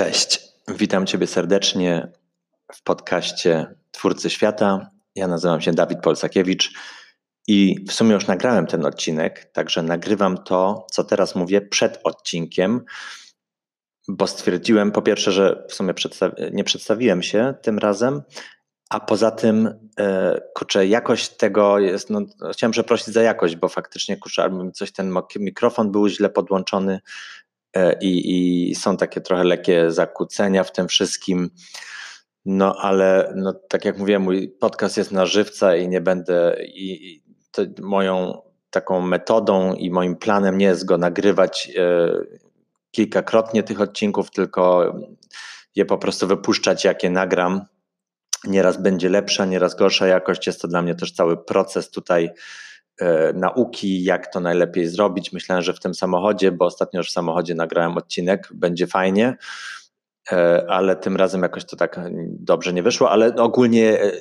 Cześć, witam Ciebie serdecznie w podcaście Twórcy Świata. Ja nazywam się Dawid Polsakiewicz i w sumie już nagrałem ten odcinek, także nagrywam to, co teraz mówię, przed odcinkiem, bo stwierdziłem po pierwsze, że w sumie nie przedstawiłem się tym razem, a poza tym, e, kurczę, jakość tego jest, no, chciałem przeprosić za jakość, bo faktycznie, kurczę, albo coś ten mikrofon był źle podłączony i, i są takie trochę lekkie zakłócenia w tym wszystkim. No ale no, tak jak mówiłem, mój podcast jest na żywca i nie będę i, i moją taką metodą i moim planem nie jest go nagrywać e, kilkakrotnie tych odcinków, tylko je po prostu wypuszczać, jakie nagram Nieraz będzie lepsza, nieraz gorsza jakość. Jest to dla mnie też cały proces tutaj e, nauki, jak to najlepiej zrobić. Myślałem, że w tym samochodzie, bo ostatnio już w samochodzie nagrałem odcinek, będzie fajnie, e, ale tym razem jakoś to tak dobrze nie wyszło, ale ogólnie e,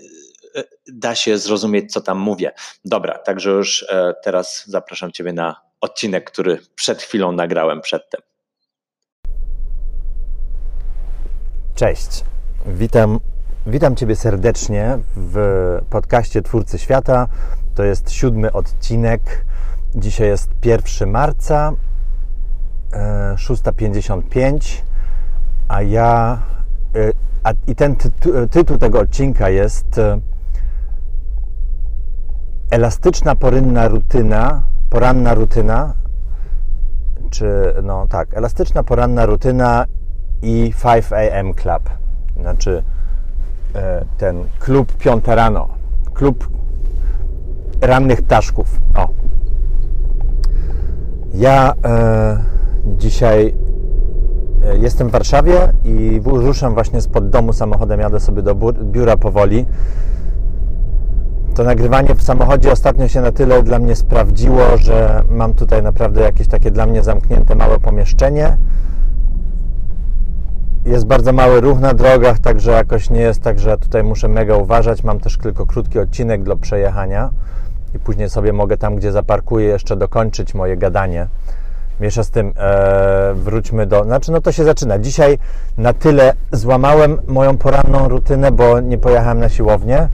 da się zrozumieć, co tam mówię. Dobra, także już teraz zapraszam Ciebie na odcinek, który przed chwilą nagrałem przedtem. Cześć, witam Witam Ciebie serdecznie w podcaście Twórcy Świata. To jest siódmy odcinek. Dzisiaj jest 1 marca, 6.55, e, a ja. E, a, I ten tytuł tego odcinka jest e, Elastyczna porynna rutyna, poranna rutyna, czy no tak, elastyczna poranna rutyna i 5 AM Club. Znaczy E, ten klub Piąte Rano, klub rannych ptaszków. O. Ja e, dzisiaj e, jestem w Warszawie i ruszam właśnie spod domu samochodem, jadę sobie do biura powoli. To nagrywanie w samochodzie ostatnio się na tyle dla mnie sprawdziło, że mam tutaj naprawdę jakieś takie dla mnie zamknięte małe pomieszczenie jest bardzo mały ruch na drogach, także jakoś nie jest tak, że tutaj muszę mega uważać. Mam też tylko krótki odcinek do przejechania i później sobie mogę tam, gdzie zaparkuję, jeszcze dokończyć moje gadanie. Miesza z tym, e, wróćmy do. Znaczy, no to się zaczyna. Dzisiaj na tyle złamałem moją poranną rutynę, bo nie pojechałem na siłownię,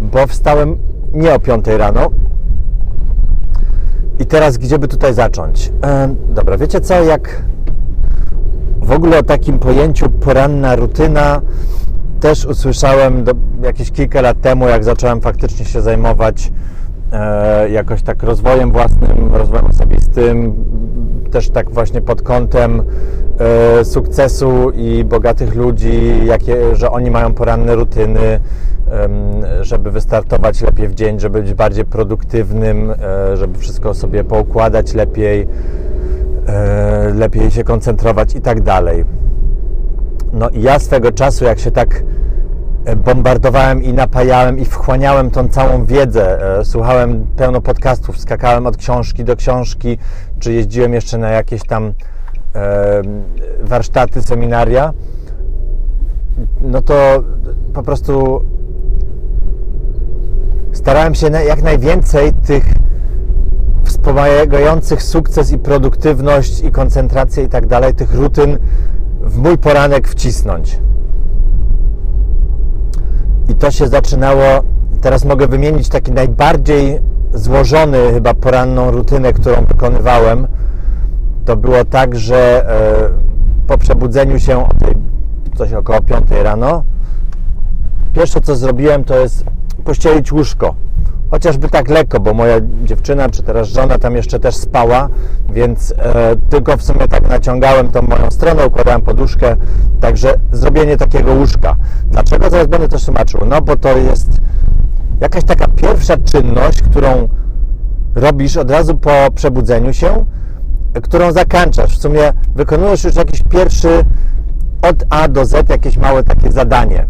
bo wstałem nie o 5 rano. I teraz, gdzie by tutaj zacząć? E, dobra, wiecie co? Jak w ogóle o takim pojęciu poranna rutyna też usłyszałem do, jakieś kilka lat temu, jak zacząłem faktycznie się zajmować jakoś tak rozwojem własnym, rozwojem osobistym, też tak właśnie pod kątem e, sukcesu i bogatych ludzi, jakie, że oni mają poranne rutyny, e, żeby wystartować lepiej w dzień, żeby być bardziej produktywnym, e, żeby wszystko sobie poukładać lepiej E, lepiej się koncentrować i tak dalej. No i ja swego czasu, jak się tak e, bombardowałem i napajałem i wchłaniałem tą całą wiedzę, e, słuchałem pełno podcastów, skakałem od książki do książki, czy jeździłem jeszcze na jakieś tam warsztaty, seminaria, no to po prostu starałem się jak najwięcej tych wspomagających sukces i produktywność i koncentrację i tak dalej, tych rutyn w mój poranek wcisnąć. I to się zaczynało, teraz mogę wymienić taki najbardziej złożony chyba poranną rutynę, którą wykonywałem. To było tak, że e, po przebudzeniu się coś około 5 rano, pierwsze co zrobiłem to jest pościelić łóżko chociażby tak lekko, bo moja dziewczyna, czy teraz żona tam jeszcze też spała, więc e, tylko w sumie tak naciągałem tą moją stronę, układałem poduszkę, także zrobienie takiego łóżka. Dlaczego? Zaraz będę też tłumaczył. No bo to jest jakaś taka pierwsza czynność, którą robisz od razu po przebudzeniu się, którą zakończasz. W sumie wykonujesz już jakiś pierwszy od A do Z jakieś małe takie zadanie.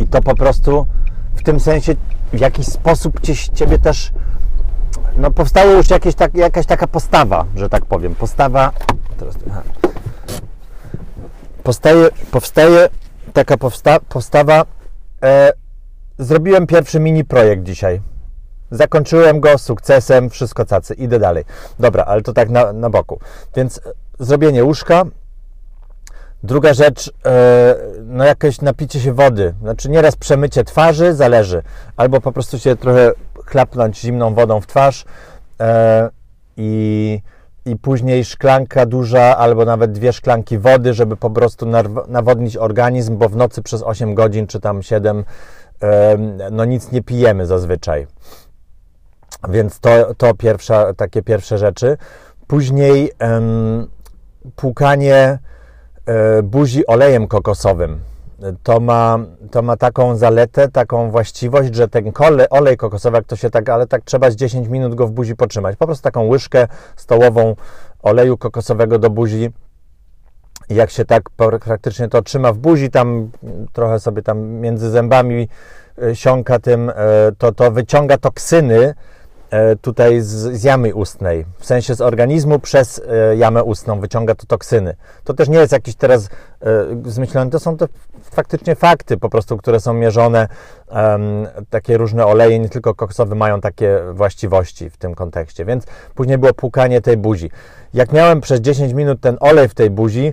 I to po prostu w tym sensie w jakiś sposób ciebie też no, powstało już jakieś tak, jakaś taka postawa, że tak powiem. Postawa. Teraz, powstaje, powstaje taka powsta, postawa. E, zrobiłem pierwszy mini projekt dzisiaj. Zakończyłem go sukcesem, wszystko cacy, idę dalej. Dobra, ale to tak na, na boku. Więc zrobienie łóżka, Druga rzecz, e, no jakieś napicie się wody. Znaczy nieraz przemycie twarzy, zależy. Albo po prostu się trochę chlapnąć zimną wodą w twarz e, i, i później szklanka duża, albo nawet dwie szklanki wody, żeby po prostu nawodnić organizm, bo w nocy przez 8 godzin czy tam 7 no nic nie pijemy zazwyczaj. Więc to, to pierwsza, takie pierwsze rzeczy. Później um, płukanie e, buzi olejem kokosowym. To ma, to ma taką zaletę, taką właściwość, że ten kole, olej kokosowy, jak to się tak, ale tak trzeba z 10 minut go w buzi potrzymać. Po prostu taką łyżkę stołową oleju kokosowego do buzi. Jak się tak praktycznie to trzyma w buzi, tam trochę sobie tam między zębami e, siąka tym, e, to, to wyciąga toksyny, E, tutaj z, z, jamy ustnej, w sensie z organizmu przez e, jamę ustną wyciąga to toksyny. To też nie jest jakiś teraz e, zmyślone, to są to faktycznie fakty po prostu, które są mierzone. takie różne oleje, nie tylko koksowe, mają takie właściwości w tym kontekście, więc później było płukanie tej buzi. Jak miałem przez 10 minut ten olej w tej buzi,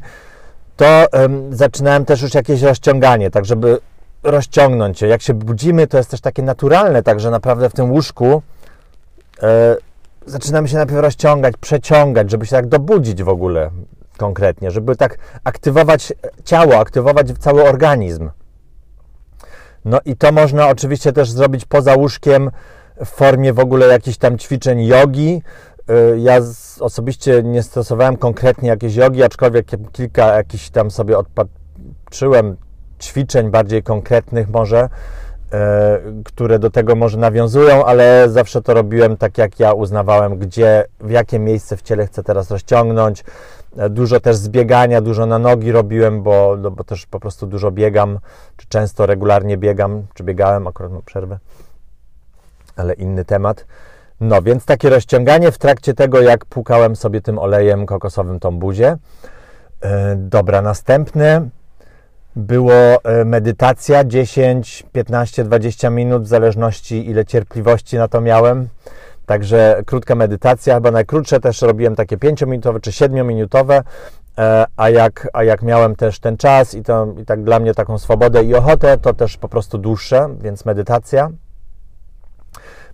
to zaczynałem też już jakieś rozciąganie, tak żeby rozciągnąć się. Jak się budzimy, to jest też takie naturalne, także naprawdę w tym łóżku e, zaczynamy się najpierw rozciągać, przeciągać, żeby się tak dobudzić w ogóle konkretnie, żeby tak aktywować ciało, aktywować cały organizm. No i to można oczywiście też zrobić poza łóżkiem w formie w ogóle jakichś tam ćwiczeń jogi. E, ja osobiście nie stosowałem konkretnie jakiejś jogi, aczkolwiek kilka jakichś tam sobie odpatrzyłem ćwiczeń bardziej konkretnych może E, które do tego może nawiązują, ale zawsze to robiłem tak, jak ja uznawałem, gdzie, w jakie miejsce w ciele chcę teraz rozciągnąć. E, dużo też zbiegania, dużo na nogi robiłem, bo, no, bo też po prostu dużo biegam, czy często regularnie biegam, czy biegałem, akurat mam przerwę, ale inny temat. No, więc takie rozciąganie w trakcie tego, jak płukałem sobie tym olejem kokosowym tą buzię. E, dobra, następny było e, medytacja 10, 15, 20 minut, w zależności ile cierpliwości na to miałem. Także krótka medytacja, chyba najkrótsze też robiłem takie 5-minutowe czy 7-minutowe, e, a jak, a jak miałem też ten czas i, to, i tak dla mnie taką swobodę i ochotę, to też po prostu dłuższe, więc medytacja.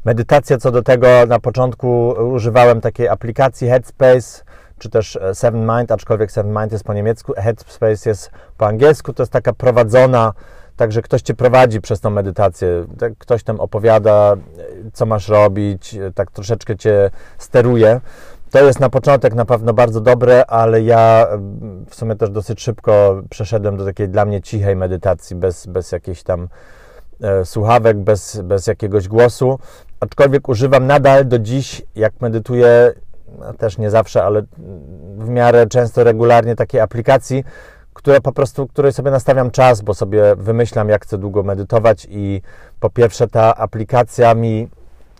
Medytacja co do tego na początku używałem takiej aplikacji Headspace, czy też e, Seven Mind, aczkolwiek Seven Mind jest po niemiecku, Headspace jest po angielsku, to jest taka prowadzona, także ktoś Cię prowadzi przez tą medytację, tak ktoś tam opowiada, e, co masz robić, e, tak troszeczkę Cię steruje. To jest na początek na pewno bardzo dobre, ale ja w sumie też dosyć szybko przeszedłem do takiej dla mnie cichej medytacji, bez, bez jakichś tam e, słuchawek, bez, bez jakiegoś głosu. Aczkolwiek używam nadal do dziś, jak medytuję, też nie zawsze, ale w miarę często, regularnie takiej aplikacji, które po prostu, której sobie nastawiam czas, bo sobie wymyślam, jak chcę długo medytować i po pierwsze ta aplikacja mi,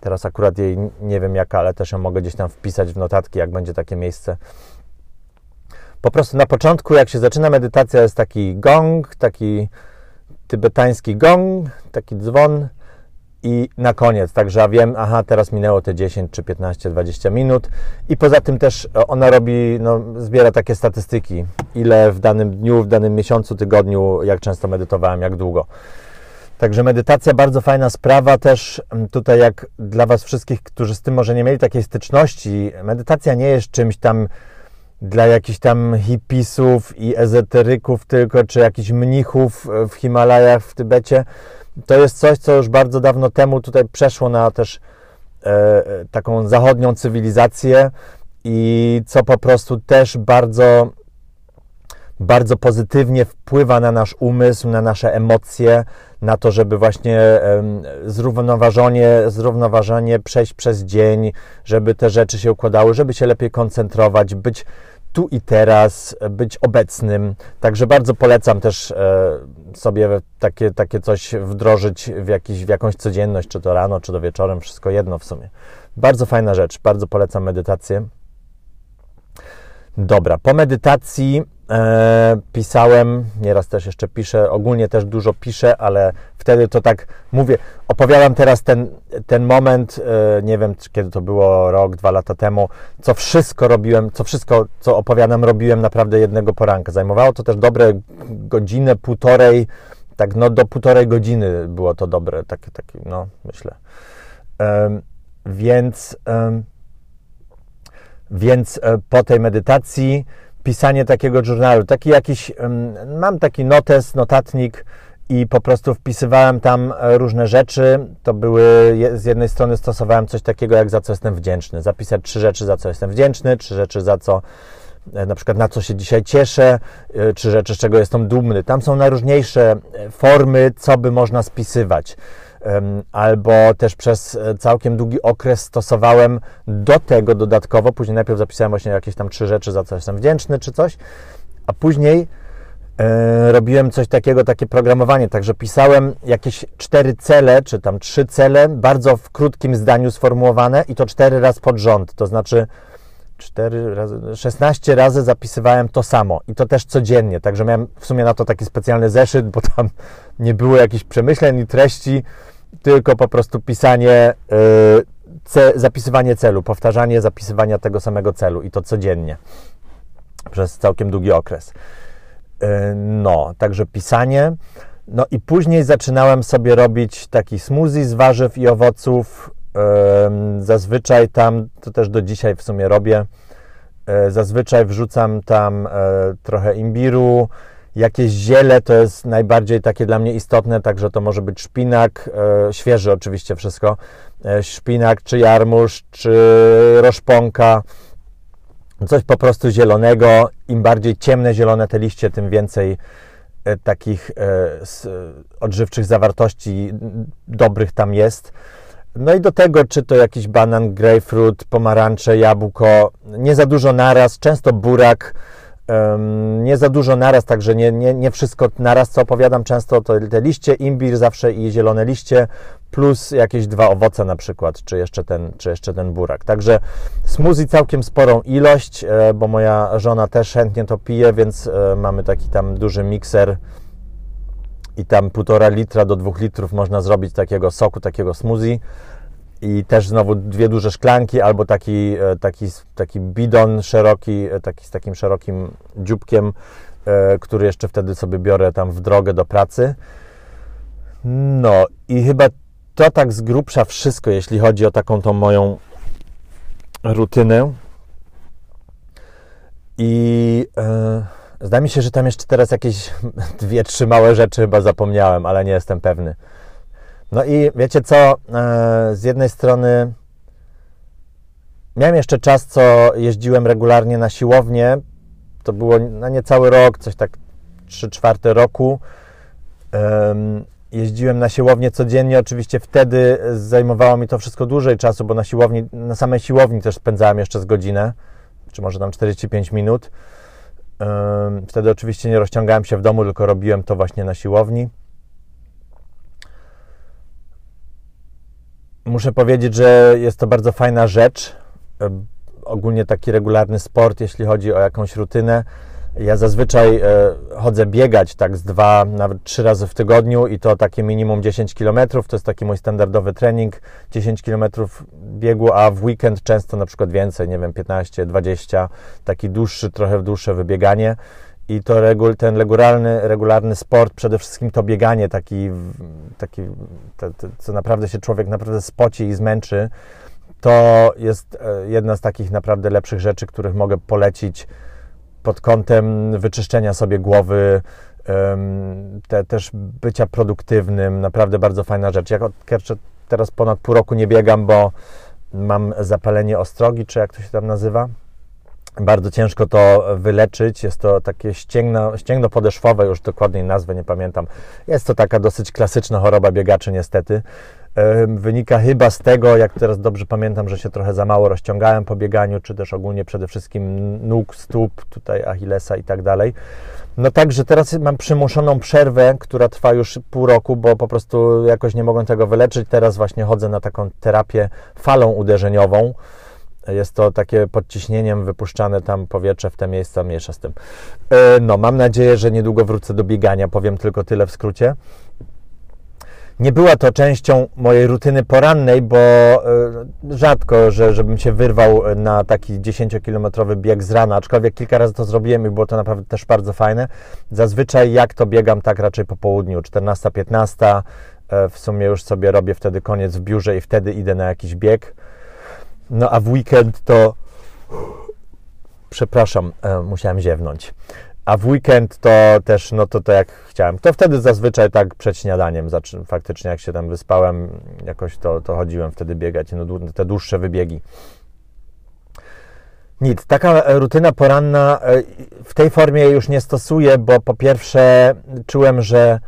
teraz akurat jej nie wiem jaka, ale też ją mogę gdzieś tam wpisać w notatki, jak będzie takie miejsce. Po prostu na początku, jak się zaczyna medytacja, jest taki gong, taki tybetański gong, taki dzwon, i na koniec, także ja wiem, aha, teraz minęło te 10 czy 15, 20 minut i poza tym też ona robi, no, zbiera takie statystyki, ile w danym dniu, w danym miesiącu, tygodniu, jak często medytowałem, jak długo. Także medytacja bardzo fajna sprawa też tutaj jak dla Was wszystkich, którzy z tym może nie mieli takiej styczności, medytacja nie jest czymś tam dla jakichś tam hipisów i ezoteryków tylko, czy jakichś mnichów w Himalajach, w Tybecie to jest coś, co już bardzo dawno temu tutaj przeszło na też e, taką zachodnią cywilizację i co po prostu też bardzo, bardzo pozytywnie wpływa na nasz umysł, na nasze emocje, na to, żeby właśnie e, zrównoważenie, zrównoważenie przejść przez dzień, żeby te rzeczy się układały, żeby się lepiej koncentrować, być tu i teraz, być obecnym. Także bardzo polecam też e, sobie takie, takie coś wdrożyć w, jakiś, w jakąś codzienność, czy to rano, czy to wieczorem, wszystko jedno w sumie. Bardzo fajna rzecz, bardzo polecam medytację. Dobra, po medytacji e, pisałem, nieraz też jeszcze piszę, ogólnie też dużo piszę, ale wtedy to tak mówię, opowiadam teraz ten, ten moment, e, nie wiem kiedy to było, rok, dwa lata temu, co wszystko robiłem, co wszystko, co opowiadam, robiłem naprawdę jednego poranka. Zajmowało to też dobre godzinę, półtorej, tak no do półtorej godziny było to dobre, takie, takie no myślę. E, więc, więc po tej medytacji pisanie takiego journalu, taki jakiś, mam taki notes, notatnik i po prostu wpisywałem tam e, różne rzeczy. To były, z jednej strony stosowałem coś takiego jak za co jestem wdzięczny. Zapisać trzy rzeczy, za co jestem wdzięczny, trzy rzeczy, za co e, na przykład na co się dzisiaj cieszę, trzy rzeczy, z czego jestem dumny. Tam są najróżniejsze formy, co by można spisywać albo też przez e, całkiem długi okres stosowałem do tego dodatkowo, później najpierw zapisałem właśnie jakieś tam trzy rzeczy, za co jestem wdzięczny, czy coś, a później e, robiłem coś takiego, takie programowanie, także pisałem jakieś cztery cele, czy tam trzy cele, bardzo w krótkim zdaniu sformułowane i to cztery razy pod rząd, to znaczy 4 razy, 16 razy zapisywałem to samo i to też codziennie, także miałem w sumie na to taki specjalny zeszyt, bo tam nie było jakichś przemyśleń i treści, tylko po prostu pisanie, yy, zapisywanie celu, powtarzanie zapisywania tego samego celu i to codziennie przez całkiem długi okres. Yy, no, także pisanie. No i później zaczynałem sobie robić taki smoothie z warzyw i owoców. Zazwyczaj tam, to też do dzisiaj w sumie robię, yy, zazwyczaj wrzucam tam yy, trochę imbiru, Jakieś ziele to jest najbardziej takie dla mnie istotne, także to może być szpinak, e, świeży oczywiście wszystko, e, szpinak, czy jarmuż, czy roszponka, coś po prostu zielonego. Im bardziej ciemne zielone te liście, tym więcej e, takich odżywczych zawartości dobrych tam jest. No i do tego, czy to jakiś banan, grapefruit, pomarańcze, jabłko, nie za dużo naraz, często burak, nie za dużo naraz, także nie, nie, nie wszystko naraz, co opowiadam często, to te liście, imbir zawsze i zielone liście, plus jakieś dwa owoce na przykład, czy jeszcze ten, czy jeszcze ten burak. Także smoothie całkiem sporą ilość, e, bo moja żona też chętnie to pije, więc e, mamy taki tam duży mikser i tam półtora litra do dwóch litrów można zrobić takiego soku, takiego smoothie i też znowu dwie duże szklanki albo taki, e, taki, taki bidon szeroki, e, taki z takim szerokim dzióbkiem, e, który jeszcze wtedy sobie biorę tam w drogę do pracy. No i chyba to tak z grubsza wszystko, jeśli chodzi o taką tą moją rutynę. I e, zdaje mi się, że tam jeszcze teraz jakieś dwie, trzy małe rzeczy chyba zapomniałem, ale nie jestem pewny. No i wiecie co, e, z jednej strony miałem jeszcze czas, co jeździłem regularnie na siłownię. To było na niecały rok, coś tak 3 czwarte roku. Jeździłem na siłownię codziennie. Oczywiście wtedy zajmowało mi to wszystko dłużej czasu, bo na siłowni, na samej siłowni też spędzałem jeszcze z godzinę, czy może tam 45 minut. Wtedy oczywiście nie rozciągałem się w domu, tylko robiłem to właśnie na siłowni. Muszę powiedzieć, że jest to bardzo fajna rzecz. Ogólnie taki regularny sport, jeśli chodzi o jakąś rutynę. Ja zazwyczaj e, chodzę biegać tak z dwa, nawet trzy razy w tygodniu i to takie minimum 10 km. To jest taki mój standardowy trening. 10 km biegu, a w weekend często na przykład więcej, nie wiem, 15, 20, taki dłuższy, trochę dłuższe wybieganie i to regu, ten regularny, regularny sport, przede wszystkim to bieganie, taki, taki co naprawdę się człowiek naprawdę spoci i zmęczy, to jest e, jedna z takich naprawdę lepszych rzeczy, których mogę polecić pod kątem wyczyszczenia sobie głowy, te, też bycia produktywnym, naprawdę bardzo fajna rzecz. Jak teraz ponad pół roku nie biegam, bo mam zapalenie ostrogi, czy jak to się tam nazywa, bardzo ciężko to wyleczyć. Jest to takie ścięgno, ścięgno podeszwowe, już dokładnej nazwy nie pamiętam. Jest to taka dosyć klasyczna choroba biegaczy, niestety. Wynika chyba z tego, jak teraz dobrze pamiętam, że się trochę za mało rozciągałem po bieganiu, czy też ogólnie przede wszystkim nóg, stóp, tutaj Achillesa i tak dalej. No także teraz mam przymuszoną przerwę, która trwa już pół roku, bo po prostu jakoś nie mogłem tego wyleczyć. Teraz właśnie chodzę na taką terapię falą uderzeniową Jest to takie podciśnieniem wypuszczane tam powietrze w te miejsca, mniejsza z tym. No, mam nadzieję, że niedługo wrócę do biegania, powiem tylko tyle w skrócie. Nie była to częścią mojej rutyny porannej, bo e, rzadko, że, żebym się wyrwał na taki 10-kilometrowy bieg z rana, aczkolwiek kilka razy to zrobiłem i było to naprawdę też bardzo fajne. Zazwyczaj jak to biegam, tak raczej po południu, 14-15, e, w sumie już sobie robię wtedy koniec w biurze i wtedy idę na jakiś bieg. No a w weekend to przepraszam, e, musiałem ziewnąć a w weekend to też, no to, to jak chciałem. To wtedy zazwyczaj tak przed śniadaniem, faktycznie jak się tam wyspałem, jakoś to, to chodziłem wtedy biegać, no, te dłuższe wybiegi. Nic, taka rutyna poranna e, w tej formie już nie stosuję, bo po pierwsze czułem, że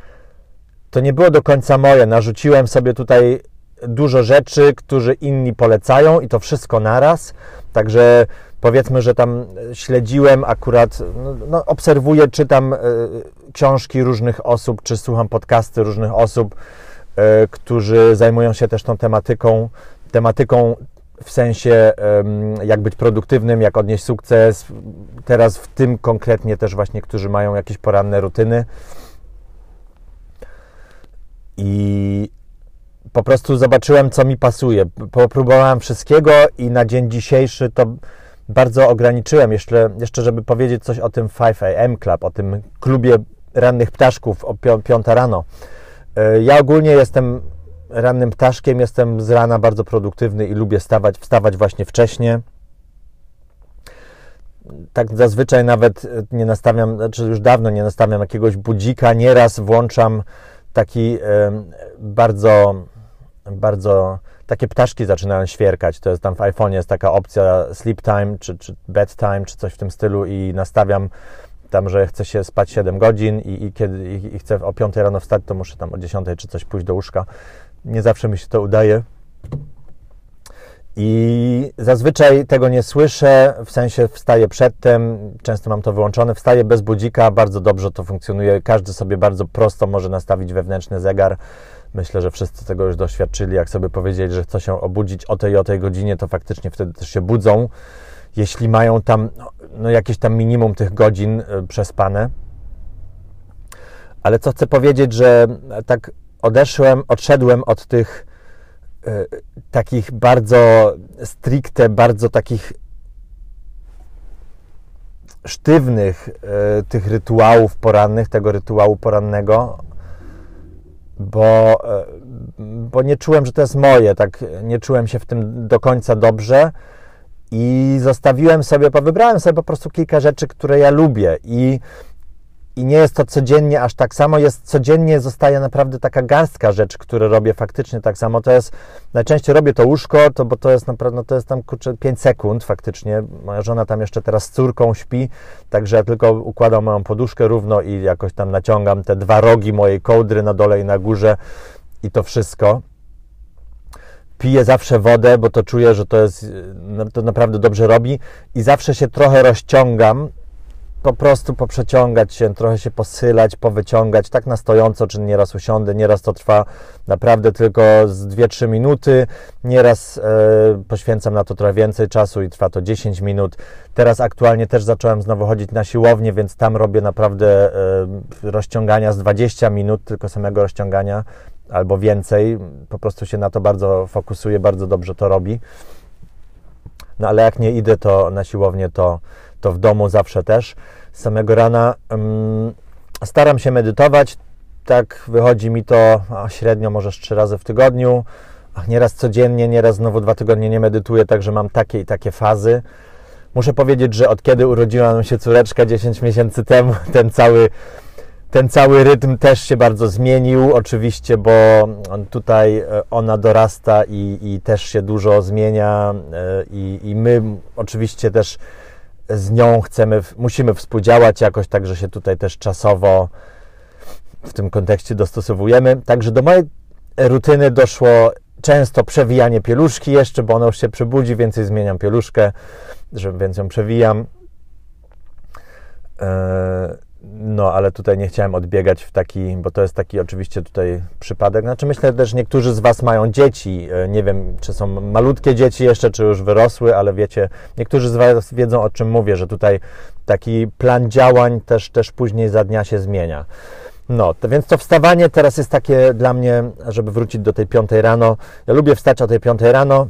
to nie było do końca moje. Narzuciłem sobie tutaj dużo rzeczy, które inni polecają i to wszystko naraz. Także powiedzmy, że tam śledziłem akurat, no, no, obserwuję, czytam y, książki różnych osób, czy słucham podcasty różnych osób, y, którzy zajmują się też tą tematyką, tematyką w sensie jak być produktywnym, jak odnieść sukces. Teraz w tym konkretnie też właśnie, którzy mają jakieś poranne rutyny. I po prostu zobaczyłem, co mi pasuje. Popróbowałem wszystkiego i na dzień dzisiejszy to bardzo ograniczyłem. Jeszcze, jeszcze żeby powiedzieć coś o tym 5 AM Club, o tym klubie rannych ptaszków o 5 rano. E, ja ogólnie jestem rannym ptaszkiem, jestem z rana bardzo produktywny i lubię stawać, wstawać właśnie wcześnie. Tak zazwyczaj nawet nie nastawiam, znaczy już dawno nie nastawiam jakiegoś budzika. Nieraz włączam taki bardzo, bardzo takie ptaszki zaczynają świerkać. To jest tam w iPhone jest taka opcja sleep time czy, czy bedtime, czy coś w tym stylu i nastawiam tam, że chcę się spać 7 godzin i, i kiedy i, i chcę o 5 rano wstać, to muszę tam o 10 czy coś pójść do łóżka. Nie zawsze mi się to udaje. I zazwyczaj tego nie słyszę, w sensie wstaję przedtem, często mam to wyłączone, wstaję bez budzika, bardzo dobrze to funkcjonuje. Każdy sobie bardzo prosto może nastawić wewnętrzny zegar Myślę, że wszyscy tego już doświadczyli. Jak sobie powiedzieli, że chcą się obudzić o tej o tej godzinie, to faktycznie wtedy też się budzą. Jeśli mają tam no, jakieś tam minimum tych godzin y, przespane. Ale co chcę powiedzieć, że tak odeszłem, odszedłem od tych takich bardzo stricte, bardzo takich sztywnych y, tych rytuałów porannych, tego rytuału porannego, bo, e, bo nie czułem, że to jest moje, tak nie czułem się w tym do końca dobrze i zostawiłem sobie, wybrałem sobie po prostu kilka rzeczy, które ja lubię i i nie jest to codziennie aż tak samo, jest codziennie zostaje naprawdę taka garstka rzeczy, które robię faktycznie tak samo. To jest, najczęściej robię to łóżko, to, bo to jest naprawdę, no to jest tam kurczę 5 sekund faktycznie. Moja żona tam jeszcze teraz z córką śpi, także ja tylko układam moją poduszkę równo i jakoś tam naciągam te dwa rogi mojej kołdry na dole i na górze i to wszystko. Piję zawsze wodę, bo to czuję, że to jest, no, to naprawdę dobrze robi i zawsze się trochę rozciągam, po prostu poprzeciągać się, trochę się posylać, powyciągać, tak na stojąco, czy nieraz usiądę, nieraz to trwa naprawdę tylko z 2-3 minuty, nieraz e, poświęcam na to trochę więcej czasu i trwa to 10 minut. Teraz aktualnie też zacząłem znowu chodzić na siłownię, więc tam robię naprawdę e, rozciągania z 20 minut, tylko samego rozciągania albo więcej. Po prostu się na to bardzo fokusuję, bardzo dobrze to robi. No ale jak nie idę to na siłownię, to to w domu zawsze też. Z samego rana um, staram się medytować. Tak wychodzi mi to a, średnio może trzy razy w tygodniu. Ach, nieraz codziennie, nieraz znowu dwa tygodnie nie medytuję, także mam takie i takie fazy. Muszę powiedzieć, że od kiedy urodziła nam się córeczka 10 miesięcy temu, ten cały, ten cały rytm też się bardzo zmienił, oczywiście, bo tutaj e, ona dorasta i, i też się dużo zmienia e, i, i my oczywiście też z nią chcemy, musimy współdziałać jakoś, także się tutaj też czasowo w tym kontekście dostosowujemy. Także do mojej rutyny doszło często przewijanie pieluszki jeszcze, bo ona już się przebudzi, więcej zmieniam pieluszkę, że więc ją przewijam. E, no, ale tutaj nie chciałem odbiegać w taki, bo to jest taki oczywiście tutaj przypadek. Znaczy myślę też niektórzy z Was mają dzieci. E, nie wiem, czy są malutkie dzieci jeszcze, czy już wyrosły, ale wiecie, niektórzy z Was wiedzą o czym mówię, że tutaj taki plan działań też, też później za dnia się zmienia. No, to więc to wstawanie teraz jest takie dla mnie, żeby wrócić do tej piątej rano. Ja lubię wstać o tej piątej rano,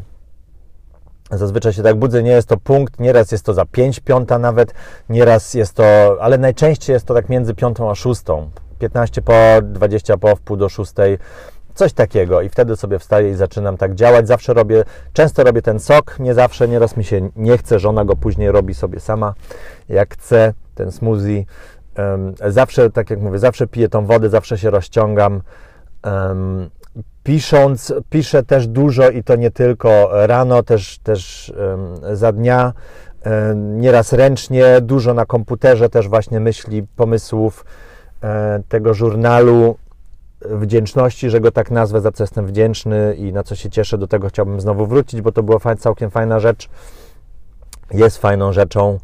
Zazwyczaj się tak budzę, nie jest to punkt, nieraz jest to za 5 piąta nawet, nieraz jest to, ale najczęściej jest to tak między piątą a szóstą. 15 po, 20 po, w pół do szóstej, coś takiego i wtedy sobie wstaję i zaczynam tak działać. Zawsze robię, często robię ten sok, nie zawsze, nieraz mi się nie chce, żona go później robi sobie sama, jak chce, ten smoothie. zawsze, tak jak mówię, zawsze piję tą wodę, zawsze się rozciągam. Pisząc, piszę też dużo i to nie tylko rano, też, też za dnia, nieraz ręcznie, dużo na komputerze, też właśnie myśli, pomysłów e, tego żurnalu, wdzięczności, że go tak nazwę, za co jestem wdzięczny i na co się cieszę, do tego chciałbym znowu wrócić, bo to była całkiem fajna rzecz, jest fajną rzeczą.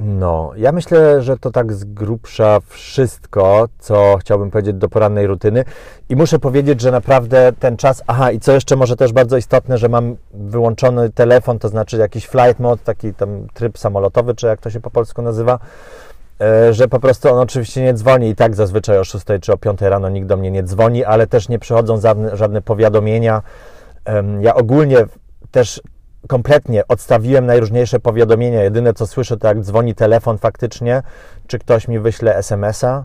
No, ja myślę, że to tak z grubsza wszystko, co chciałbym powiedzieć do porannej rutyny. I muszę powiedzieć, że naprawdę ten czas. Aha, i co jeszcze może też bardzo istotne, że mam wyłączony telefon, to znaczy jakiś flight mode, taki tam tryb samolotowy, czy jak to się po polsku nazywa. E, że po prostu on oczywiście nie dzwoni i tak zazwyczaj o 6 czy o 5 rano nikt do mnie nie dzwoni, ale też nie przychodzą żadne, żadne powiadomienia. Ja ogólnie też kompletnie odstawiłem najróżniejsze powiadomienia. Jedyne co słyszę, to jak dzwoni telefon faktycznie, czy ktoś mi wyśle SMS-a.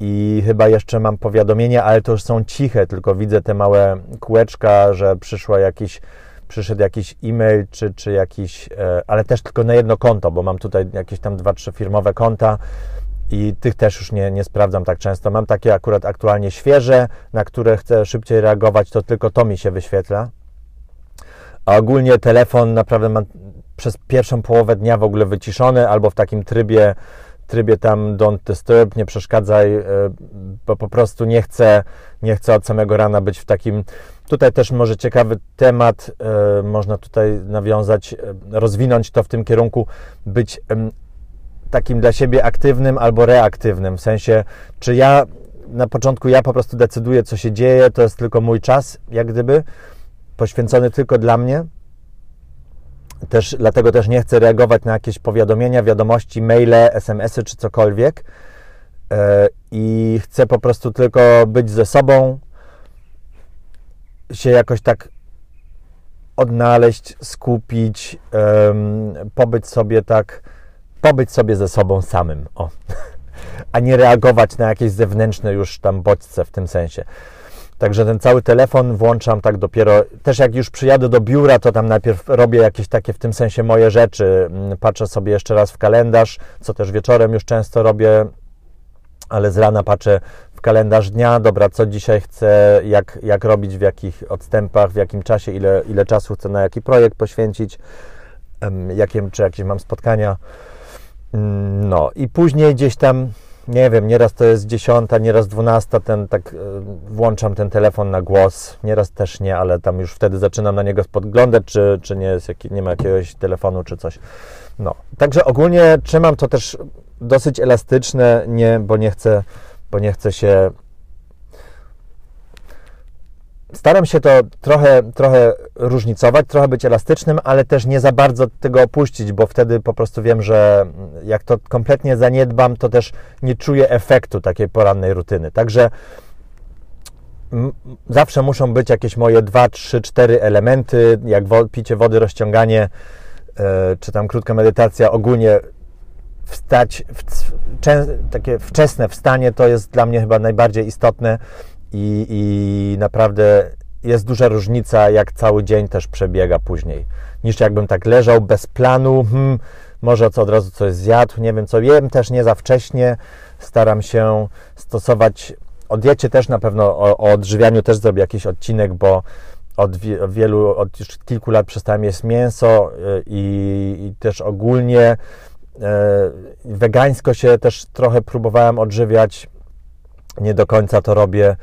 I chyba jeszcze mam powiadomienia, ale to już są ciche, tylko widzę te małe kółeczka, że przyszło jakiś, przyszedł jakiś e-mail, czy, czy jakiś, e, ale też tylko na jedno konto, bo mam tutaj jakieś tam dwa, trzy firmowe konta i tych też już nie, nie sprawdzam tak często. Mam takie akurat aktualnie świeże, na które chcę szybciej reagować, to tylko to mi się wyświetla a ogólnie telefon naprawdę mam przez pierwszą połowę dnia w ogóle wyciszony albo w takim trybie, trybie tam don't disturb, nie przeszkadzaj, e, bo po prostu nie chcę, nie chcę od samego rana być w takim. Tutaj też może ciekawy temat, e, można tutaj nawiązać, e, rozwinąć to w tym kierunku, być takim dla siebie aktywnym albo reaktywnym. W sensie, czy ja na początku ja po prostu decyduję, co się dzieje, to jest tylko mój czas, jak gdyby poświęcony tylko dla mnie. Też, dlatego też nie chcę reagować na jakieś powiadomienia, wiadomości, maile, SMS-y czy cokolwiek. E, I chcę po prostu tylko być ze sobą, się jakoś tak odnaleźć, skupić, pobyć sobie tak, pobyć sobie ze sobą samym, o. a nie reagować na jakieś zewnętrzne już tam bodźce w tym sensie. Także ten cały telefon włączam tak dopiero, też jak już przyjadę do biura, to tam najpierw robię jakieś takie w tym sensie moje rzeczy. Mm, patrzę sobie jeszcze raz w kalendarz, co też wieczorem już często robię, ale z rana patrzę w kalendarz dnia, dobra, co dzisiaj chcę, jak, jak robić, w jakich odstępach, w jakim czasie, ile, ile czasu chcę na jaki projekt poświęcić, jakie, czy jakieś mam spotkania. Mm, no i później gdzieś tam nie wiem, nieraz to jest dziesiąta, nieraz dwunasta, ten tak e, włączam ten telefon na głos, nieraz też nie, ale tam już wtedy zaczynam na niego spoglądać, czy, czy nie, jest, nie ma jakiegoś telefonu, czy coś. No, także ogólnie trzymam to też dosyć elastyczne, nie, bo nie chcę, bo nie chcę się Staram się to trochę, trochę różnicować, trochę być elastycznym, ale też nie za bardzo tego opuścić, bo wtedy po prostu wiem, że jak to kompletnie zaniedbam, to też nie czuję efektu takiej porannej rutyny. Także zawsze muszą być jakieś moje dwa, trzy, cztery elementy, jak picie wody, rozciąganie, e, czy tam krótka medytacja, ogólnie wstać, w, takie wczesne wstanie to jest dla mnie chyba najbardziej istotne i, i naprawdę jest duża różnica, jak cały dzień też przebiega później, niż jakbym tak leżał bez planu, hmm, może co od razu coś zjadł, nie wiem co, jem też nie za wcześnie, staram się stosować, o diecie też na pewno, o, o odżywianiu też zrobię jakiś odcinek, bo od wielu, od już kilku lat przestałem jeść mięso y, i, i też ogólnie e, wegańsko się też trochę próbowałem odżywiać, nie do końca to robię,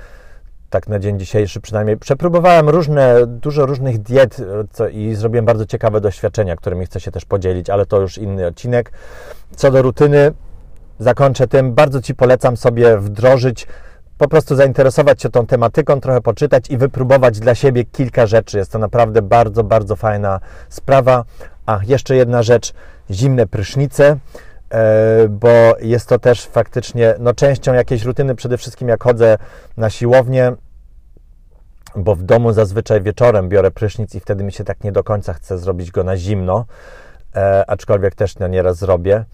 tak na dzień dzisiejszy przynajmniej. Przepróbowałem różne, dużo różnych diet co, i zrobiłem bardzo ciekawe doświadczenia, którymi chcę się też podzielić, ale to już inny odcinek. Co do rutyny, zakończę tym. Bardzo Ci polecam sobie wdrożyć, po prostu zainteresować się tą tematyką, trochę poczytać i wypróbować dla siebie kilka rzeczy. Jest to naprawdę bardzo, bardzo fajna sprawa. A jeszcze jedna rzecz, zimne prysznice. E, bo jest to też faktycznie no, częścią jakiejś rutyny, przede wszystkim jak chodzę na siłownię, bo w domu zazwyczaj wieczorem biorę prysznic i wtedy mi się tak nie do końca chce zrobić go na zimno, e, aczkolwiek też no, nieraz zrobię,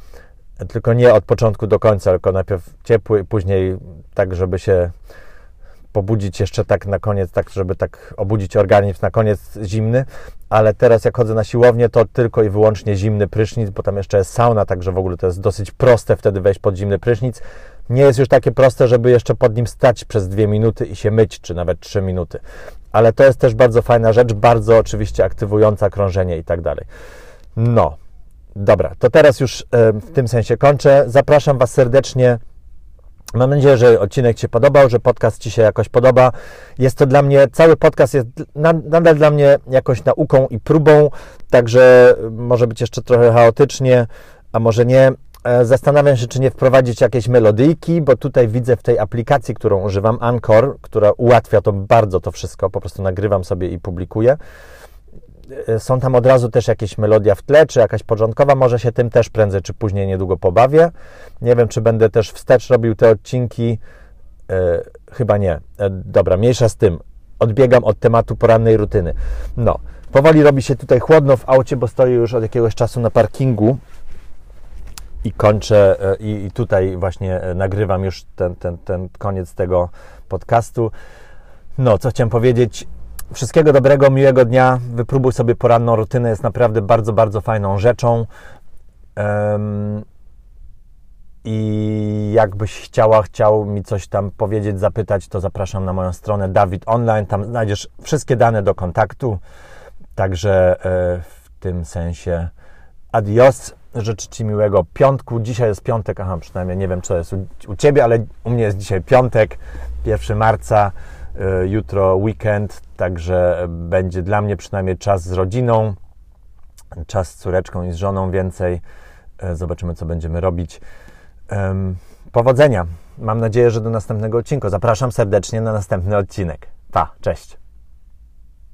tylko nie od początku do końca, tylko najpierw ciepły, później tak, żeby się pobudzić jeszcze tak na koniec, tak żeby tak obudzić organizm na koniec zimny, ale teraz jak chodzę na siłownię, to tylko i wyłącznie zimny prysznic, bo tam jeszcze jest sauna, także w ogóle to jest dosyć proste wtedy wejść pod zimny prysznic. Nie jest już takie proste, żeby jeszcze pod nim stać przez dwie minuty i się myć, czy nawet trzy minuty. Ale to jest też bardzo fajna rzecz, bardzo oczywiście aktywująca krążenie i tak dalej. No, dobra, to teraz już e, w tym sensie kończę. Zapraszam Was serdecznie Mam nadzieję, że odcinek Ci podobał, że podcast Ci się jakoś podoba. Jest to dla mnie, cały podcast jest nadal dla mnie jakąś nauką i próbą, także może być jeszcze trochę chaotycznie, a może nie. E, zastanawiam się, czy nie wprowadzić jakieś melodyjki, bo tutaj widzę w tej aplikacji, którą używam, Anchor, która ułatwia to bardzo to wszystko, po prostu nagrywam sobie i publikuję. E, są tam od razu też jakieś melodia w tle, czy jakaś porządkowa, może się tym też prędzej czy później niedługo pobawię. Nie wiem, czy będę też wstecz robił te odcinki. E, chyba nie. E, dobra, mniejsza z tym. Odbiegam od tematu porannej rutyny. No, powoli robi się tutaj chłodno w aucie, bo stoję już od jakiegoś czasu na parkingu i kończę e, i, i tutaj właśnie e, nagrywam już ten, ten, ten koniec tego podcastu. No, co chciałem powiedzieć? Wszystkiego dobrego, miłego dnia. Wypróbuj sobie poranną rutynę, jest naprawdę bardzo, bardzo fajną rzeczą. Um, I jakbyś chciała, chciał mi coś tam powiedzieć, zapytać, to zapraszam na moją stronę Dawid Online. Tam znajdziesz wszystkie dane do kontaktu. Także e, w tym sensie adios. Życzę Ci miłego piątku. Dzisiaj jest piątek, aha, przynajmniej nie wiem, co jest u, u Ciebie, ale u mnie jest dzisiaj piątek, 1 marca. E, jutro weekend, także będzie dla mnie przynajmniej czas z rodziną, czas z córeczką i z żoną więcej. E, zobaczymy, co będziemy robić. Powodzenia. Mam nadzieję, że do następnego odcinku. Zapraszam serdecznie na następny odcinek. Pa, cześć.